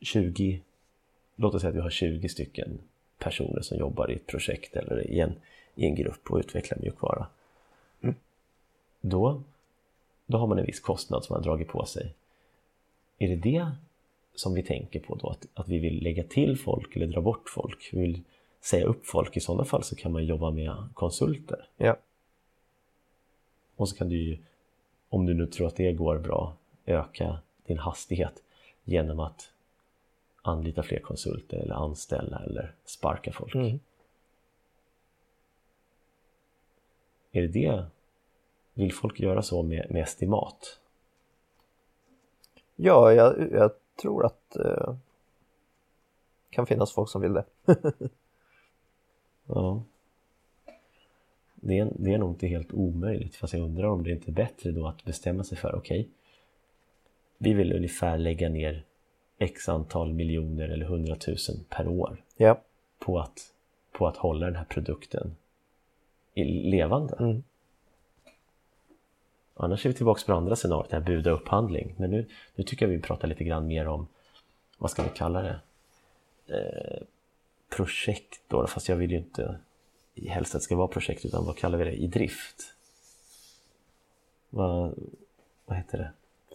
Speaker 1: 20, låt oss säga att vi har 20 stycken personer som jobbar i ett projekt eller i en, i en grupp och utvecklar mjukvara.
Speaker 2: Mm.
Speaker 1: Då då har man en viss kostnad som man har dragit på sig. Är det det som vi tänker på då? Att, att vi vill lägga till folk eller dra bort folk? Vi vill säga upp folk? I sådana fall så kan man jobba med konsulter.
Speaker 2: Ja.
Speaker 1: Och så kan du ju, om du nu tror att det går bra, öka din hastighet genom att anlita fler konsulter eller anställa eller sparka folk.
Speaker 2: Mm.
Speaker 1: Är det det? Vill folk göra så med, med estimat?
Speaker 2: Ja, jag, jag tror att det eh, kan finnas folk som vill det.
Speaker 1: Ja. Det är, det är nog inte helt omöjligt, fast jag undrar om det inte är bättre då att bestämma sig för, okej, okay, vi vill ungefär lägga ner x antal miljoner eller hundratusen per år
Speaker 2: ja.
Speaker 1: på, att, på att hålla den här produkten levande.
Speaker 2: Mm.
Speaker 1: Annars är vi tillbaka på andra scenariot, det här buda upphandling. Men nu, nu tycker jag vi pratar lite grann mer om, vad ska vi kalla det? Eh, projekt då, fast jag vill ju inte helst att det ska vara projekt, utan vad kallar vi det? I drift? Vad, vad heter det?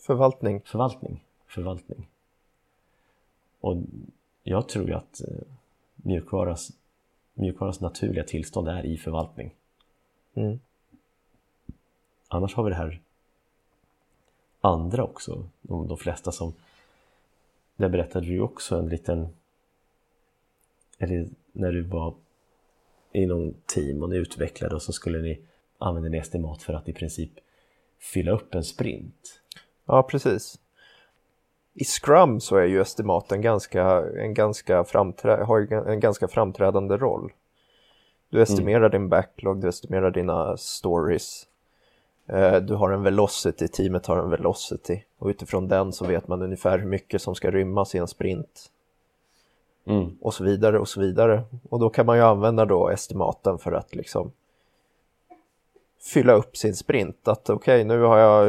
Speaker 2: Förvaltning.
Speaker 1: Förvaltning. Förvaltning. Och jag tror ju att eh, mjukvaras, mjukvaras naturliga tillstånd är i förvaltning.
Speaker 2: Mm.
Speaker 1: Annars har vi det här andra också, de, de flesta som där berättade du ju också en liten eller när du var i någon team och ni utvecklade och så skulle ni använda en estimat för att i princip fylla upp en sprint.
Speaker 2: Ja, precis. I Scrum så är ju estimaten ganska, en ganska framträ har en ganska framträdande roll. Du estimerar mm. din backlog, du estimerar dina stories. Eh, du har en velocity, teamet har en velocity och utifrån den så vet man ungefär hur mycket som ska rymmas i en sprint.
Speaker 1: Mm.
Speaker 2: Och så vidare och så vidare. Och då kan man ju använda då estimaten för att liksom fylla upp sin sprint. Att okej, okay, nu har jag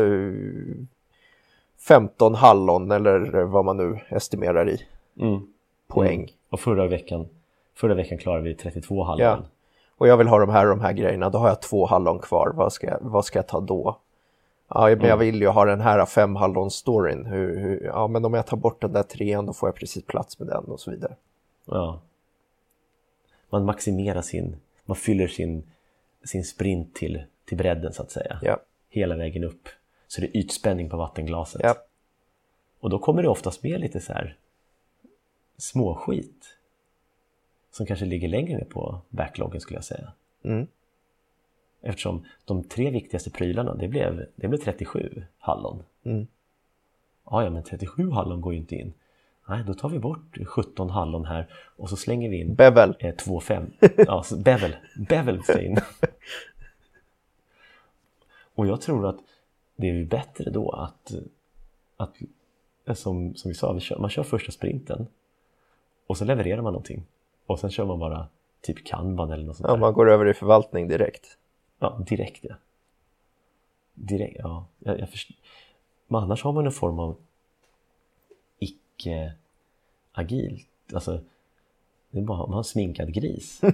Speaker 2: 15 eh, hallon eller vad man nu estimerar i
Speaker 1: mm.
Speaker 2: poäng. Mm.
Speaker 1: Och förra veckan, förra veckan klarade vi 32 hallon.
Speaker 2: Ja. Och jag vill ha de här de här grejerna, då har jag två hallon kvar, vad ska, vad ska jag ta då? Ja, men jag mm. vill ju ha den här fem hallon storyn. Hur, hur, ja, men om jag tar bort den där trean då får jag precis plats med den och så vidare.
Speaker 1: Ja. Man maximerar sin, man fyller sin, sin sprint till, till bredden så att säga.
Speaker 2: Ja.
Speaker 1: Hela vägen upp. Så det är ytspänning på vattenglaset.
Speaker 2: Ja.
Speaker 1: Och då kommer det oftast med lite så här småskit. Som kanske ligger längre ner på backloggen skulle jag säga.
Speaker 2: Mm.
Speaker 1: Eftersom de tre viktigaste prylarna, det blev, det blev 37 hallon.
Speaker 2: Mm.
Speaker 1: Ja, ja, men 37 hallon går ju inte in. Nej, då tar vi bort 17 hallon här och så slänger vi in
Speaker 2: Bevel.
Speaker 1: Eh, 2,5. Ja, bevel. Bevel in. och jag tror att det är bättre då att, att eh, som, som vi sa, man kör första sprinten och så levererar man någonting och sen kör man bara typ kanban eller något sånt
Speaker 2: Ja,
Speaker 1: där.
Speaker 2: man går över i förvaltning direkt.
Speaker 1: Ja, direkt ja. Direkt, ja. Jag, jag först... Men annars har man en form av icke agilt. Alltså, det är bara man har en sminkad gris.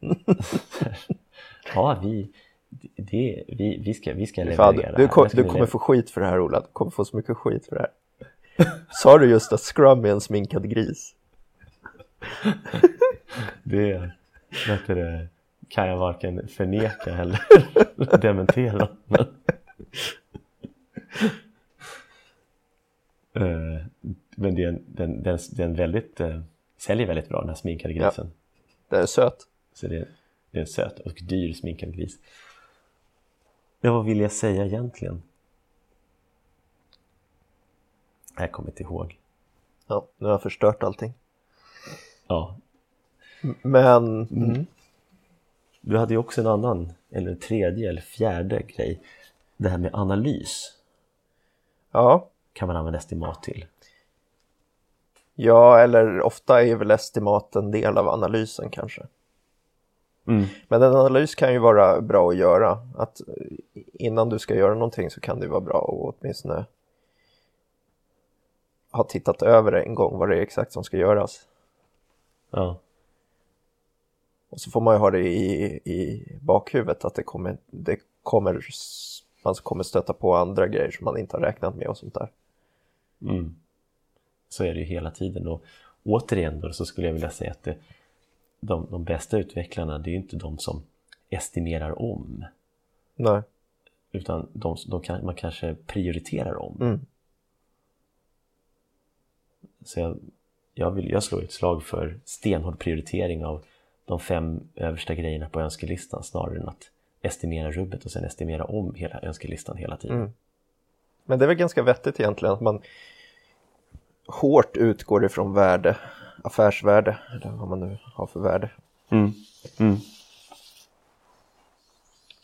Speaker 1: ja, vi, det, vi, vi, ska, vi ska leverera
Speaker 2: Fan, du, kom, du kommer få skit för det här Ola, du kommer få så mycket skit för det här. Sa du just att Scrum är en sminkad gris?
Speaker 1: det, vet det kan jag varken förneka eller dementera. Men... Uh, men det är en, den, den, den väldigt, uh, säljer väldigt bra den här sminkade grisen. Ja,
Speaker 2: den är söt.
Speaker 1: Så det, det är en söt och dyr sminkad gris. Ja, vad vill jag säga egentligen? Jag kommer inte ihåg.
Speaker 2: Ja, nu har jag förstört allting.
Speaker 1: Ja.
Speaker 2: Men... Mm.
Speaker 1: Du hade ju också en annan, eller tredje eller fjärde grej. Det här med analys.
Speaker 2: Ja.
Speaker 1: Kan man använda estimat till.
Speaker 2: Ja, eller ofta är väl estimat en del av analysen kanske.
Speaker 1: Mm.
Speaker 2: Men en analys kan ju vara bra att göra. Att innan du ska göra någonting så kan det vara bra att åtminstone ha tittat över en gång vad det är exakt som ska göras.
Speaker 1: Ja.
Speaker 2: Och så får man ju ha det i, i bakhuvudet att det kommer, det kommer man kommer stöta på andra grejer som man inte har räknat med och sånt där.
Speaker 1: Mm. Så är det ju hela tiden och återigen då så skulle jag vilja säga att det, de, de bästa utvecklarna det är ju inte de som estimerar om
Speaker 2: Nej.
Speaker 1: utan de, de kan, man kanske prioriterar om.
Speaker 2: Mm.
Speaker 1: Så jag, jag, vill, jag slår ett slag för stenhård prioritering av de fem översta grejerna på önskelistan snarare än att estimera rubbet och sen estimera om hela önskelistan hela tiden.
Speaker 2: Mm. Men det är väl ganska vettigt egentligen att man hårt utgår ifrån värde, affärsvärde, eller vad man nu har för värde.
Speaker 1: Mm. Mm.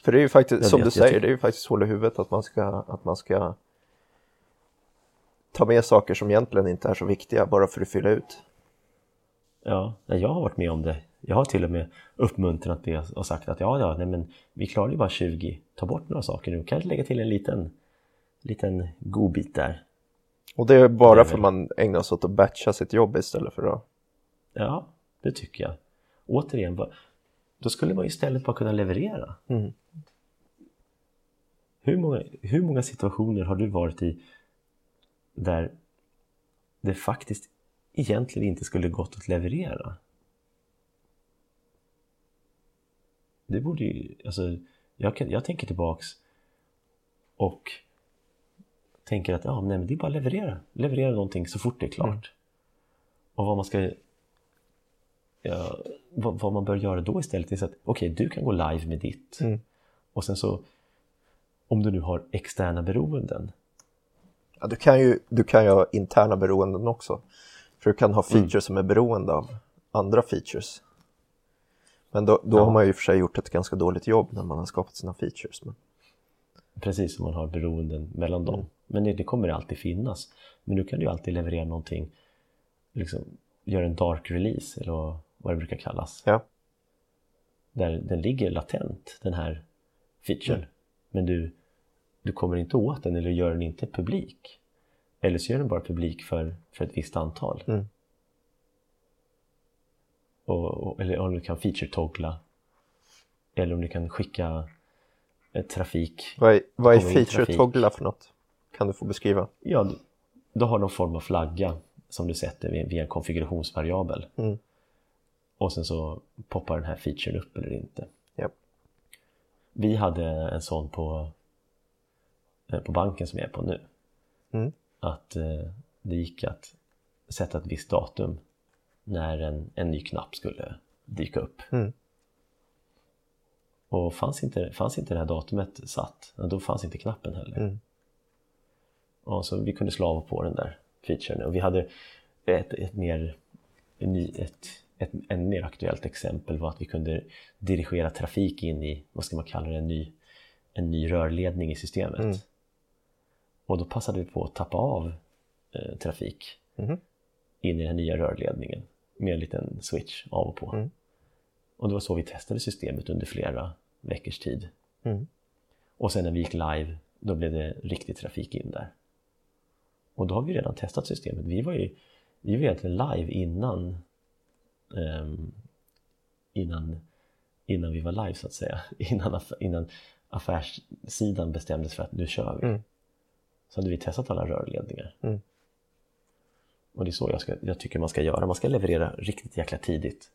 Speaker 2: För det är ju faktiskt,
Speaker 1: Ja,
Speaker 2: som du säger, det är ju faktiskt hål i huvudet att man ska, att man ska ta med saker som egentligen inte är så viktiga bara för att fylla ut.
Speaker 1: Ja, jag har varit med om det. Jag har till och med uppmuntrat det och sagt att ja, ja, nej, men vi klarar ju bara 20. Ta bort några saker nu. Kanske lägga till en liten, liten godbit där.
Speaker 2: Och det är bara
Speaker 1: Det är
Speaker 2: för
Speaker 1: väl-
Speaker 2: man ägnar sig åt att batcha sitt jobb istället för att...
Speaker 1: Ja, det tycker jag. Återigen, då skulle man istället bara kunna leverera.
Speaker 2: Mm.
Speaker 1: Hur många, hur många situationer har du varit i där det faktiskt egentligen inte skulle gått att leverera? Det borde ju, alltså, jag, kan, jag tänker tillbaks och tänker att ja, nej, men det är bara att leverera. Leverera någonting så fort det är klart. Och vad man ska ja, vad, vad man bör göra då istället är så att okej, du kan gå live med ditt.
Speaker 2: Mm.
Speaker 1: Och sen så om du nu har externa beroenden.
Speaker 2: Ja, du, kan ju, du kan ju ha interna beroenden också. För du kan ha
Speaker 1: Mm.
Speaker 2: features som är beroende av andra features. Men då, då
Speaker 1: Ja.
Speaker 2: har man ju för sig gjort ett ganska dåligt jobb när man har skapat sina features. Men...
Speaker 1: Precis som man har beroenden mellan dem. Men det, det kommer alltid finnas. Men nu kan du ju alltid leverera någonting, liksom göra en dark release eller vad, det brukar kallas.
Speaker 2: Ja.
Speaker 1: Där den ligger latent, den här featuren. Men du, du kommer inte åt den eller gör den inte publik. Eller så gör den bara publik för, för ett visst antal.
Speaker 2: Mm.
Speaker 1: Och, och, eller om du kan feature-toggla. Eller om du kan skicka eh, trafik.
Speaker 2: Vad är, vad är
Speaker 1: Kommer in
Speaker 2: feature
Speaker 1: trafik.
Speaker 2: toggla för något? Kan du få beskriva?
Speaker 1: Ja, du- du har någon form av flagga som du sätter via en konfigurationsvariabel.
Speaker 2: Mm.
Speaker 1: Och sen så poppar den här featuren upp eller inte.
Speaker 2: Ja.
Speaker 1: Vi hade en sån på, eh, på banken som jag är på nu.
Speaker 2: Mm.
Speaker 1: Att eh, det gick att sätta ett visst datum när en, en ny knapp skulle dyka upp.
Speaker 2: Mm.
Speaker 1: Och fanns inte, fanns inte det här datumet satt, då fanns inte knappen heller.
Speaker 2: Mm.
Speaker 1: Och så vi kunde slå av på den där featuren. Och vi hade ett, ett mer, ett, ett ännu mer aktuellt exempel var att vi kunde dirigera trafik in i, vad ska man kalla det, en ny, en ny rörledning i systemet.
Speaker 2: Mm.
Speaker 1: Och då passade vi på att tappa av eh, trafik
Speaker 2: Mhm.
Speaker 1: in i den nya rörledningen med en liten switch av och på.
Speaker 2: Mm.
Speaker 1: Och det var så vi testade systemet under flera veckors tid.
Speaker 2: Mm.
Speaker 1: Och sen när vi gick live, då blev det riktig trafik in där. Och då har vi redan testat systemet. Vi var ju vi var egentligen live innan, innan, innan vi var live så att säga. Innan, aff- innan affärssidan bestämdes för att nu kör vi.
Speaker 2: Mm.
Speaker 1: Så hade vi testat alla rörledningar.
Speaker 2: Mm.
Speaker 1: Och det är så jag, ska, jag tycker man ska göra. Man ska leverera riktigt jäkla tidigt.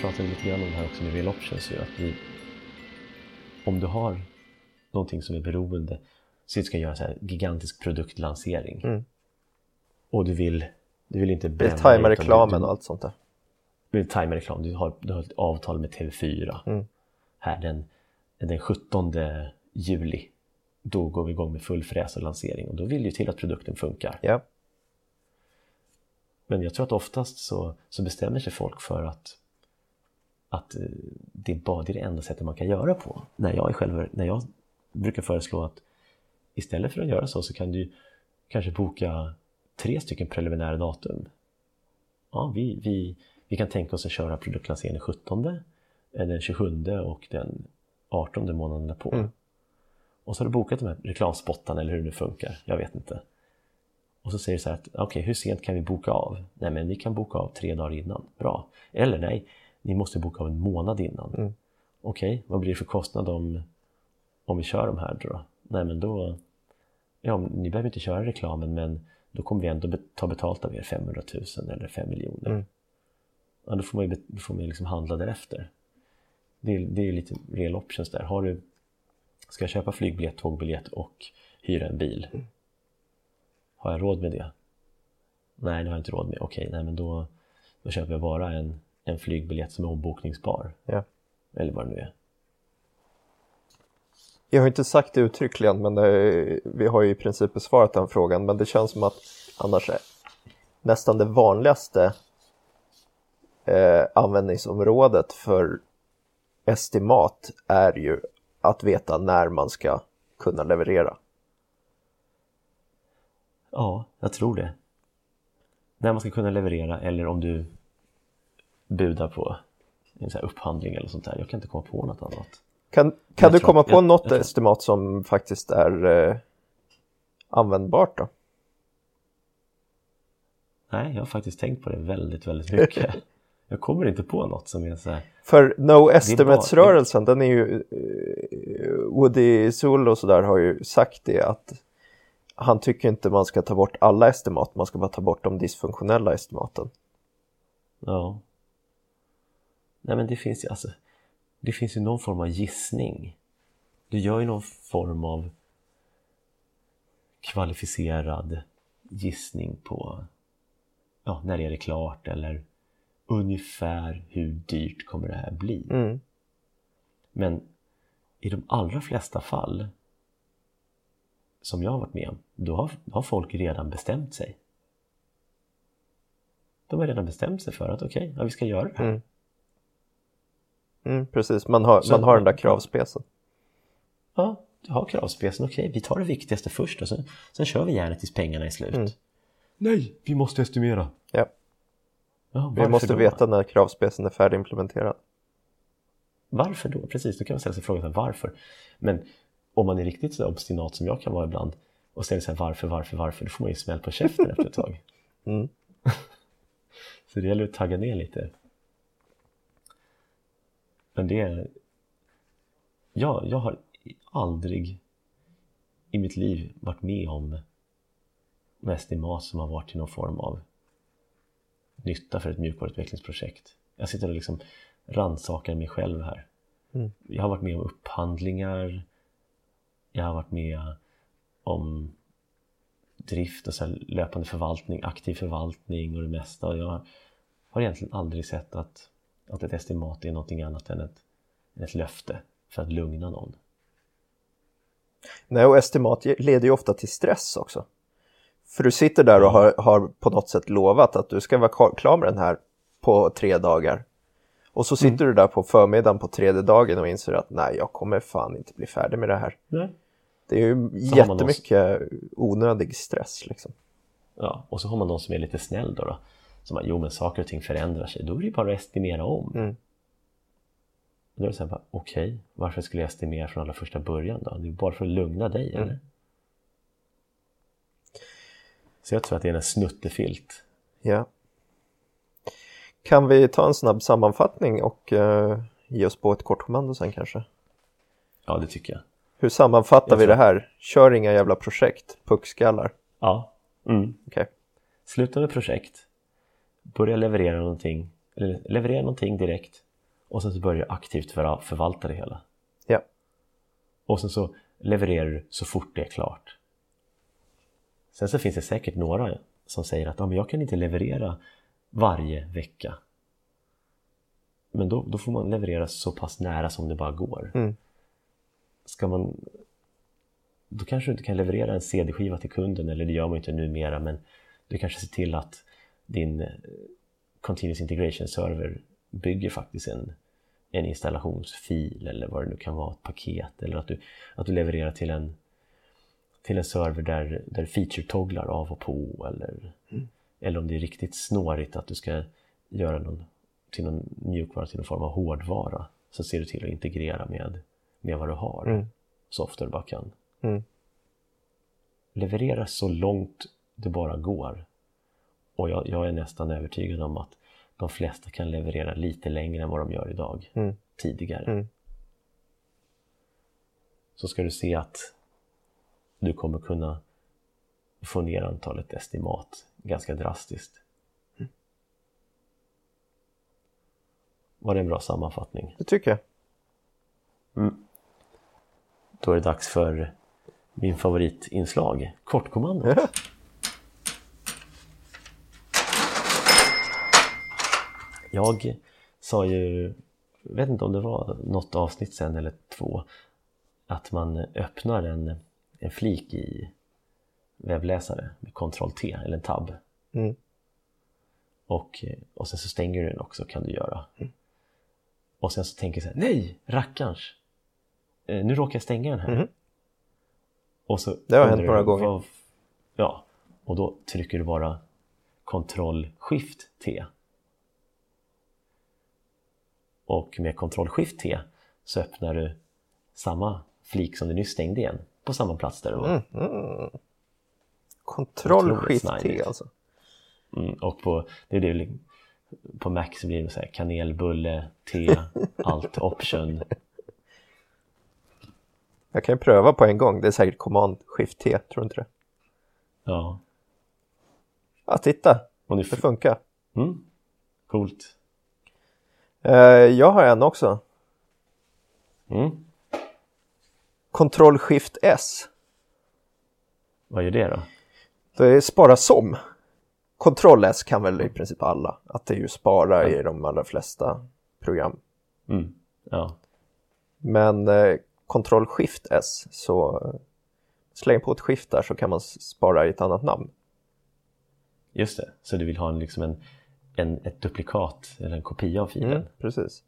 Speaker 1: Pratade lite grann om det här också med real options. Ju, att vi, om du har någonting som är beroende, så du ska göra så här gigantisk produktlansering.
Speaker 2: Mm.
Speaker 1: Och du vill, du vill inte bränna
Speaker 2: är tajma
Speaker 1: dig, utan
Speaker 2: reklamen
Speaker 1: du,
Speaker 2: och allt sånt där.
Speaker 1: du vill tajma reklam. Du har, du har ett avtal med TV4.
Speaker 2: Mm.
Speaker 1: Här den, den 17 juli. Då går vi igång med full fräs och lansering. Och då vill ju till att produkten funkar.
Speaker 2: Ja.
Speaker 1: Men jag tror att oftast så, så bestämmer sig folk för att, att eh, det, är bara, det är det enda sättet man kan göra på. När jag, själv, när jag brukar föreslå att istället för att göra så så kan du kanske boka tre stycken preliminära datum. Ja, vi, vi, vi kan tänka oss att köra produktlanseringen den 17 eh, den 27 och den 18 månaden därpå.
Speaker 2: Mm.
Speaker 1: Och så har du bokat de här reklamspottarna eller hur det nu funkar, jag vet inte. Och så säger du så här okej, okay, hur sent kan vi boka av? Nej, men ni kan boka av tre dagar innan, bra. Eller nej, ni måste boka av en månad innan.
Speaker 2: Mm.
Speaker 1: Okej, okay, vad blir det för kostnad om, om vi kör de här då? Nej, men då, ja, ni behöver inte köra reklamen, men då kommer vi ändå ta betalt av er 500 000 eller 5 miljoner.
Speaker 2: Mm.
Speaker 1: Ja, då får man ju, då får man liksom handla därefter. Det är, det är lite real options där. Har du, ska jag köpa flygbiljett, tågbiljett och hyra en bil?
Speaker 2: Mm.
Speaker 1: Har jag råd med det? Nej, det har jag inte råd med. Okej, nej men då, då köper jag bara en, en flygbiljett som är ombokningsbar.
Speaker 2: Ja.
Speaker 1: Eller vad det nu är.
Speaker 2: Jag har inte sagt det uttryckligen, men det, vi har ju i princip besvarat den frågan. Men det känns som att annars är nästan det vanligaste eh, användningsområdet för estimat är ju att veta när man ska kunna leverera.
Speaker 1: Ja, jag tror det. När man ska kunna leverera eller om du budar på en sån upphandling eller sånt där. Jag kan inte komma på något annat.
Speaker 2: Kan, kan du komma på
Speaker 1: jag-
Speaker 2: något
Speaker 1: jag
Speaker 2: estimat som faktiskt är eh, användbart då?
Speaker 1: Nej, jag har faktiskt tänkt på det väldigt, väldigt mycket. Jag kommer inte på något som är så här.
Speaker 2: För No Estimates-rörelsen, den är ju... eh, Woody Sul och sådär har ju sagt det att han tycker inte man ska ta bort alla estimat, man ska bara ta bort de dysfunktionella estimaten.
Speaker 1: Ja. Nej, men det finns ju alltså. Det finns ju någon form av gissning. Du gör ju någon form av kvalificerad gissning på ja, när är det klart eller ungefär hur dyrt kommer det här bli.
Speaker 2: Mm.
Speaker 1: Men i de allra flesta fall som jag har varit med om, då har, har folk redan bestämt sig. De har redan bestämt sig för att okej, ja, vi ska göra det här.
Speaker 2: Mm. Mm, precis, man har,
Speaker 1: Så-
Speaker 2: man har den där kravspecen.
Speaker 1: Ja, du har kravspecen, okej, vi tar det viktigaste först och sen, sen kör vi järnet tills pengarna är slut.
Speaker 2: Mm.
Speaker 1: Nej, vi måste estimera.
Speaker 2: Ja,
Speaker 1: Ja,
Speaker 2: vi måste
Speaker 1: då?
Speaker 2: veta när kravspecen är färdigimplementerad.
Speaker 1: Varför då? Precis, då kan man ställa sig frågan varför? Men om man är riktigt så obstinat som jag kan vara ibland och ställer sig varför, varför, varför, då får man ju smäll på käften efter ett tag.
Speaker 2: Mm.
Speaker 1: Så det gäller att tagga ner lite. Men det är... Ja, jag har aldrig i mitt liv varit med om en estimat som har varit till någon form av nytta för ett mjukvaruutvecklingsprojekt. Jag sitter och liksom rannsakar mig själv här.
Speaker 2: Mm.
Speaker 1: Jag har varit med om upphandlingar. Jag har varit med om drift och så löpande förvaltning, aktiv förvaltning och det mesta. Och jag har egentligen aldrig sett att, att ett estimat är någonting annat än ett, än ett löfte för att lugna någon.
Speaker 2: Nej, och estimat leder ju ofta till stress också. För du sitter där och har, har på något sätt lovat att du ska vara klar med den här på tre dagar. Och så sitter du där på förmiddagen på tredje dagen och inser att nej, jag kommer fan inte bli färdig med det här.
Speaker 1: Nej.
Speaker 2: Det är ju
Speaker 1: Så
Speaker 2: jättemycket onödig stress liksom.
Speaker 1: Ja, och så har man någon som är lite snäll då. då som bara, jo men saker och ting förändrar sig. Då är det ju bara att estimera om.
Speaker 2: Mm.
Speaker 1: Då är det så här, bara, okej, varför skulle jag estimera från allra första början då? Det är bara för att lugna dig,
Speaker 2: Mm.
Speaker 1: eller? Så jag tror att det är en snuttefilt.
Speaker 2: Ja. Kan vi ta en snabb sammanfattning och eh, ge oss på ett kort kommando sen kanske?
Speaker 1: Ja, det tycker jag.
Speaker 2: Hur sammanfattar
Speaker 1: Jag
Speaker 2: vi
Speaker 1: tror-
Speaker 2: det här? Kör inga jävla projekt, puckskallar.
Speaker 1: Ja. Mm.
Speaker 2: Okej.
Speaker 1: Sluta med projekt. Börja leverera någonting. Eller leverera någonting direkt. Och sen så börjar du aktivt för, förvalta det hela.
Speaker 2: Ja.
Speaker 1: Och sen så levererar du så fort det är klart. Sen så finns det säkert några som säger att ah, men jag kan inte leverera varje vecka. Men då, då får man leverera så pass nära som det bara går.
Speaker 2: Mm.
Speaker 1: Ska man... Då kanske du inte kan leverera en CD-skiva till kunden, eller det gör man inte numera, men du kanske ser till att din eh, Continuous Integration Server bygger faktiskt en, en installationsfil eller vad det nu kan vara, ett paket eller att du, att du levererar till en, till en server där, där feature-togglar av och på eller, eller om det är riktigt snårigt att du ska göra någon, till någon mjukvara till någon form av hårdvara så ser du till att integrera med, med vad du har
Speaker 2: Mm.
Speaker 1: så ofta du bara kan.
Speaker 2: Mm.
Speaker 1: Leverera så långt det bara går. Och jag, jag är nästan övertygad om att de flesta kan leverera lite längre än vad de gör idag,
Speaker 2: Mm.
Speaker 1: tidigare.
Speaker 2: Mm.
Speaker 1: Så ska du se att du kommer kunna få ner antalet estimat ganska drastiskt. Var det en bra sammanfattning?
Speaker 2: Det tycker jag.
Speaker 1: Då är det dags för min favoritinslag, kortkommando. Jag sa ju, jag vet inte om det var något avsnitt sen eller två, att man öppnar en, en flik i webbläsare med Ctrl-T eller en tab
Speaker 2: Mm.
Speaker 1: och, och sen så stänger du den också kan du göra. Och sen så tänker jag så här, nej rackarns! Eh, nu råkar jag stänga den här.
Speaker 2: Mhm.
Speaker 1: Och så
Speaker 2: Det har hänt några gånger.
Speaker 1: vad- Ja, och då trycker du bara Ctrl-Shift-T. Och med Ctrl-Shift-T så öppnar du samma flik som du nyss stängde igen på samma plats där du var.
Speaker 2: Mm. Mm. T
Speaker 1: snajdigt.
Speaker 2: alltså.
Speaker 1: Mm, och på, det är det, på Mac så blir det så här kanelbulle, T, alt, option.
Speaker 2: Jag kan ju pröva på en gång. Det är säkert Command Shift T, tror du inte det?
Speaker 1: Ja,
Speaker 2: Ja, titta.
Speaker 1: och nu...
Speaker 2: Det funkar.
Speaker 1: Mm, coolt.
Speaker 2: Eh, jag har en också.
Speaker 1: Mm,
Speaker 2: Ctrl Shift S.
Speaker 1: vad gör det då?
Speaker 2: Det är spara som. Ctrl S kan väl i princip alla. Att det är ju spara i de allra flesta program.
Speaker 1: Mm, ja,
Speaker 2: Men eh, Ctrl Shift S så eh, släng på ett skift där så kan man spara i ett annat namn.
Speaker 1: just det. Så du vill ha en, liksom en, en, ett duplikat eller en kopia av filen?
Speaker 2: Mm, precis.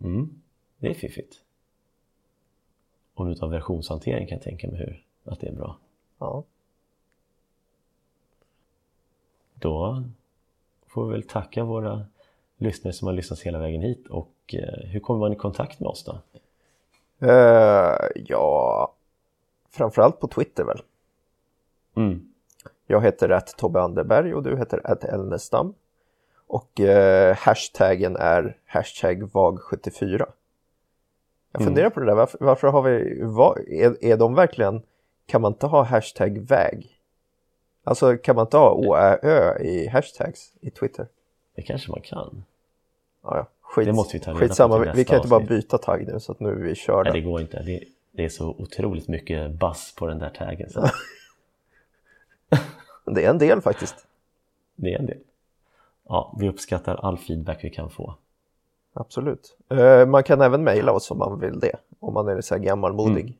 Speaker 1: Mm, det är fiffigt. Om du tar versionshantering kan jag tänka mig hur, att det är bra.
Speaker 2: Ja.
Speaker 1: Då får vi väl tacka våra lyssnare som har lyssnat hela vägen hit och eh, hur kommer man i kontakt med oss då?
Speaker 2: Eh, ja, framförallt på Twitter väl.
Speaker 1: Mm,
Speaker 2: Jag heter att Tobbe Anderberg och du heter att Elnestam. Och eh, hashtaggen är hashtag VAG74. Jag
Speaker 1: Mm.
Speaker 2: funderar på det där, varför, varför har vi, va, är, är de verkligen, kan man inte ha hashtag väg? Alltså kan man inte ha å, ä, ö i hashtags i Twitter?
Speaker 1: det kanske man kan.
Speaker 2: Ja, ja. Skit,
Speaker 1: Det måste vi ta reda på
Speaker 2: skitsamma,
Speaker 1: till
Speaker 2: vi, kan inte bara byta tagg nu så att nu är vi körda.
Speaker 1: Nej, det går inte. Det, det är så otroligt mycket bass på den där taggen.
Speaker 2: Det är en del faktiskt.
Speaker 1: det är en del. Ja, vi uppskattar all feedback vi kan få.
Speaker 2: Absolut. Eh, man kan även mejla oss om man vill det. Om man är så här gammalmodig.
Speaker 1: Mm.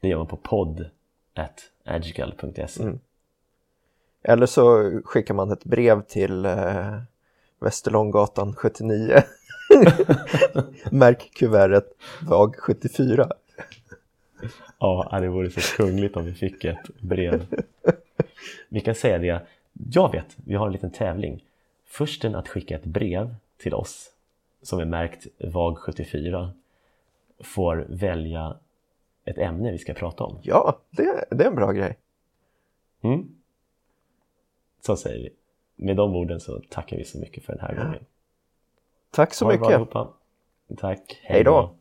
Speaker 1: Det gör man på podd edgegal.se
Speaker 2: Mm. Eller så skickar man ett brev till eh, Västerlånggatan 79. Märk kuvertet VAG 74.
Speaker 1: Ja, det vore så kungligt om vi fick ett brev. Vi kan säga det, jag vet, vi har en liten tävling. Försten att skicka ett brev till oss som är märkt VAG74 får välja ett ämne vi ska prata om.
Speaker 2: Ja, det, det är en bra grej.
Speaker 1: Mm. Så säger vi. Med de orden så tackar vi så mycket för den här gången.
Speaker 2: Tack så
Speaker 1: Ha bra
Speaker 2: mycket.
Speaker 1: allihopa. Tack.
Speaker 2: Hej då.